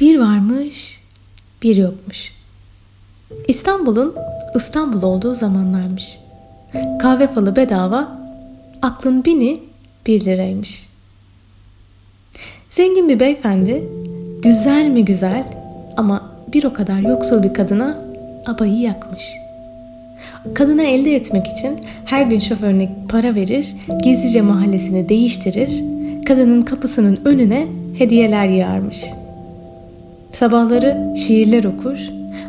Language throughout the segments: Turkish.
Bir varmış, bir yokmuş. İstanbul'un İstanbul olduğu zamanlarmış. Kahve falı bedava, aklın bini bir liraymış. Zengin bir beyefendi, güzel mi güzel ama bir o kadar yoksul bir kadına abayı yakmış. Kadına elde etmek için her gün şoförüne para verir, gizlice mahallesini değiştirir, kadının kapısının önüne hediyeler yağarmış. Sabahları şiirler okur,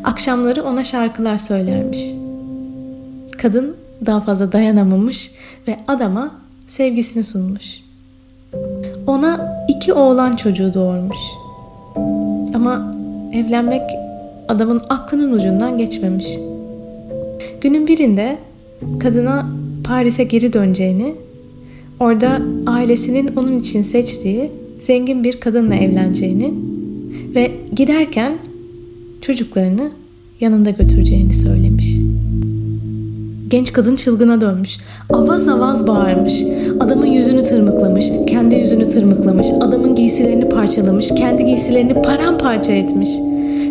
akşamları ona şarkılar söylermiş. Kadın daha fazla dayanamamış ve adama sevgisini sunmuş. Ona iki oğlan çocuğu doğurmuş. Ama evlenmek adamın aklının ucundan geçmemiş. Günün birinde kadına Paris'e geri döneceğini, orada ailesinin onun için seçtiği zengin bir kadınla evleneceğini ve giderken çocuklarını yanında götüreceğini söylemiş. Genç kadın çılgına dönmüş. Avaz avaz bağırmış. Adamın yüzünü tırmıklamış. Kendi yüzünü tırmıklamış. Adamın giysilerini parçalamış. Kendi giysilerini paramparça etmiş.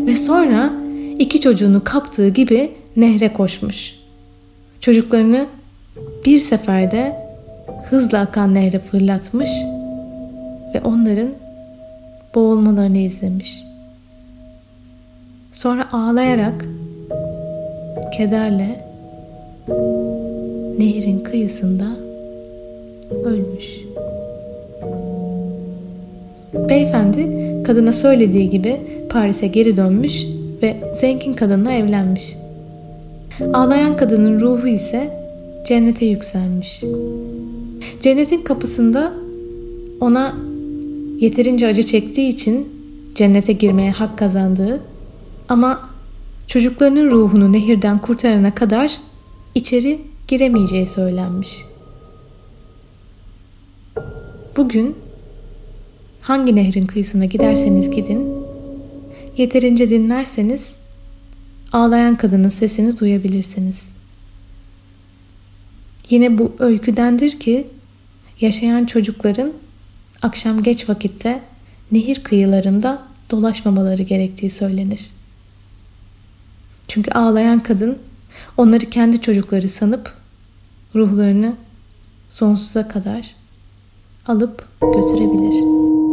Ve sonra iki çocuğunu kaptığı gibi nehre koşmuş. Çocuklarını bir seferde hızla akan nehre fırlatmış ve onların boğulmalarını izlemiş. Sonra ağlayarak kederle nehrin kıyısında ölmüş. Beyefendi kadına söylediği gibi Paris'e geri dönmüş ve zengin kadınla evlenmiş. Ağlayan kadının ruhu ise cennete yükselmiş. Cennetin kapısında ona yeterince acı çektiği için cennete girmeye hak kazandığı ama çocuklarının ruhunu nehirden kurtarana kadar içeri giremeyeceği söylenmiş. Bugün hangi nehrin kıyısına giderseniz gidin, yeterince dinlerseniz ağlayan kadının sesini duyabilirsiniz. Yine bu öyküdendir ki yaşayan çocukların akşam geç vakitte nehir kıyılarında dolaşmamaları gerektiği söylenir. Çünkü ağlayan kadın onları kendi çocukları sanıp ruhlarını sonsuza kadar alıp götürebilir.''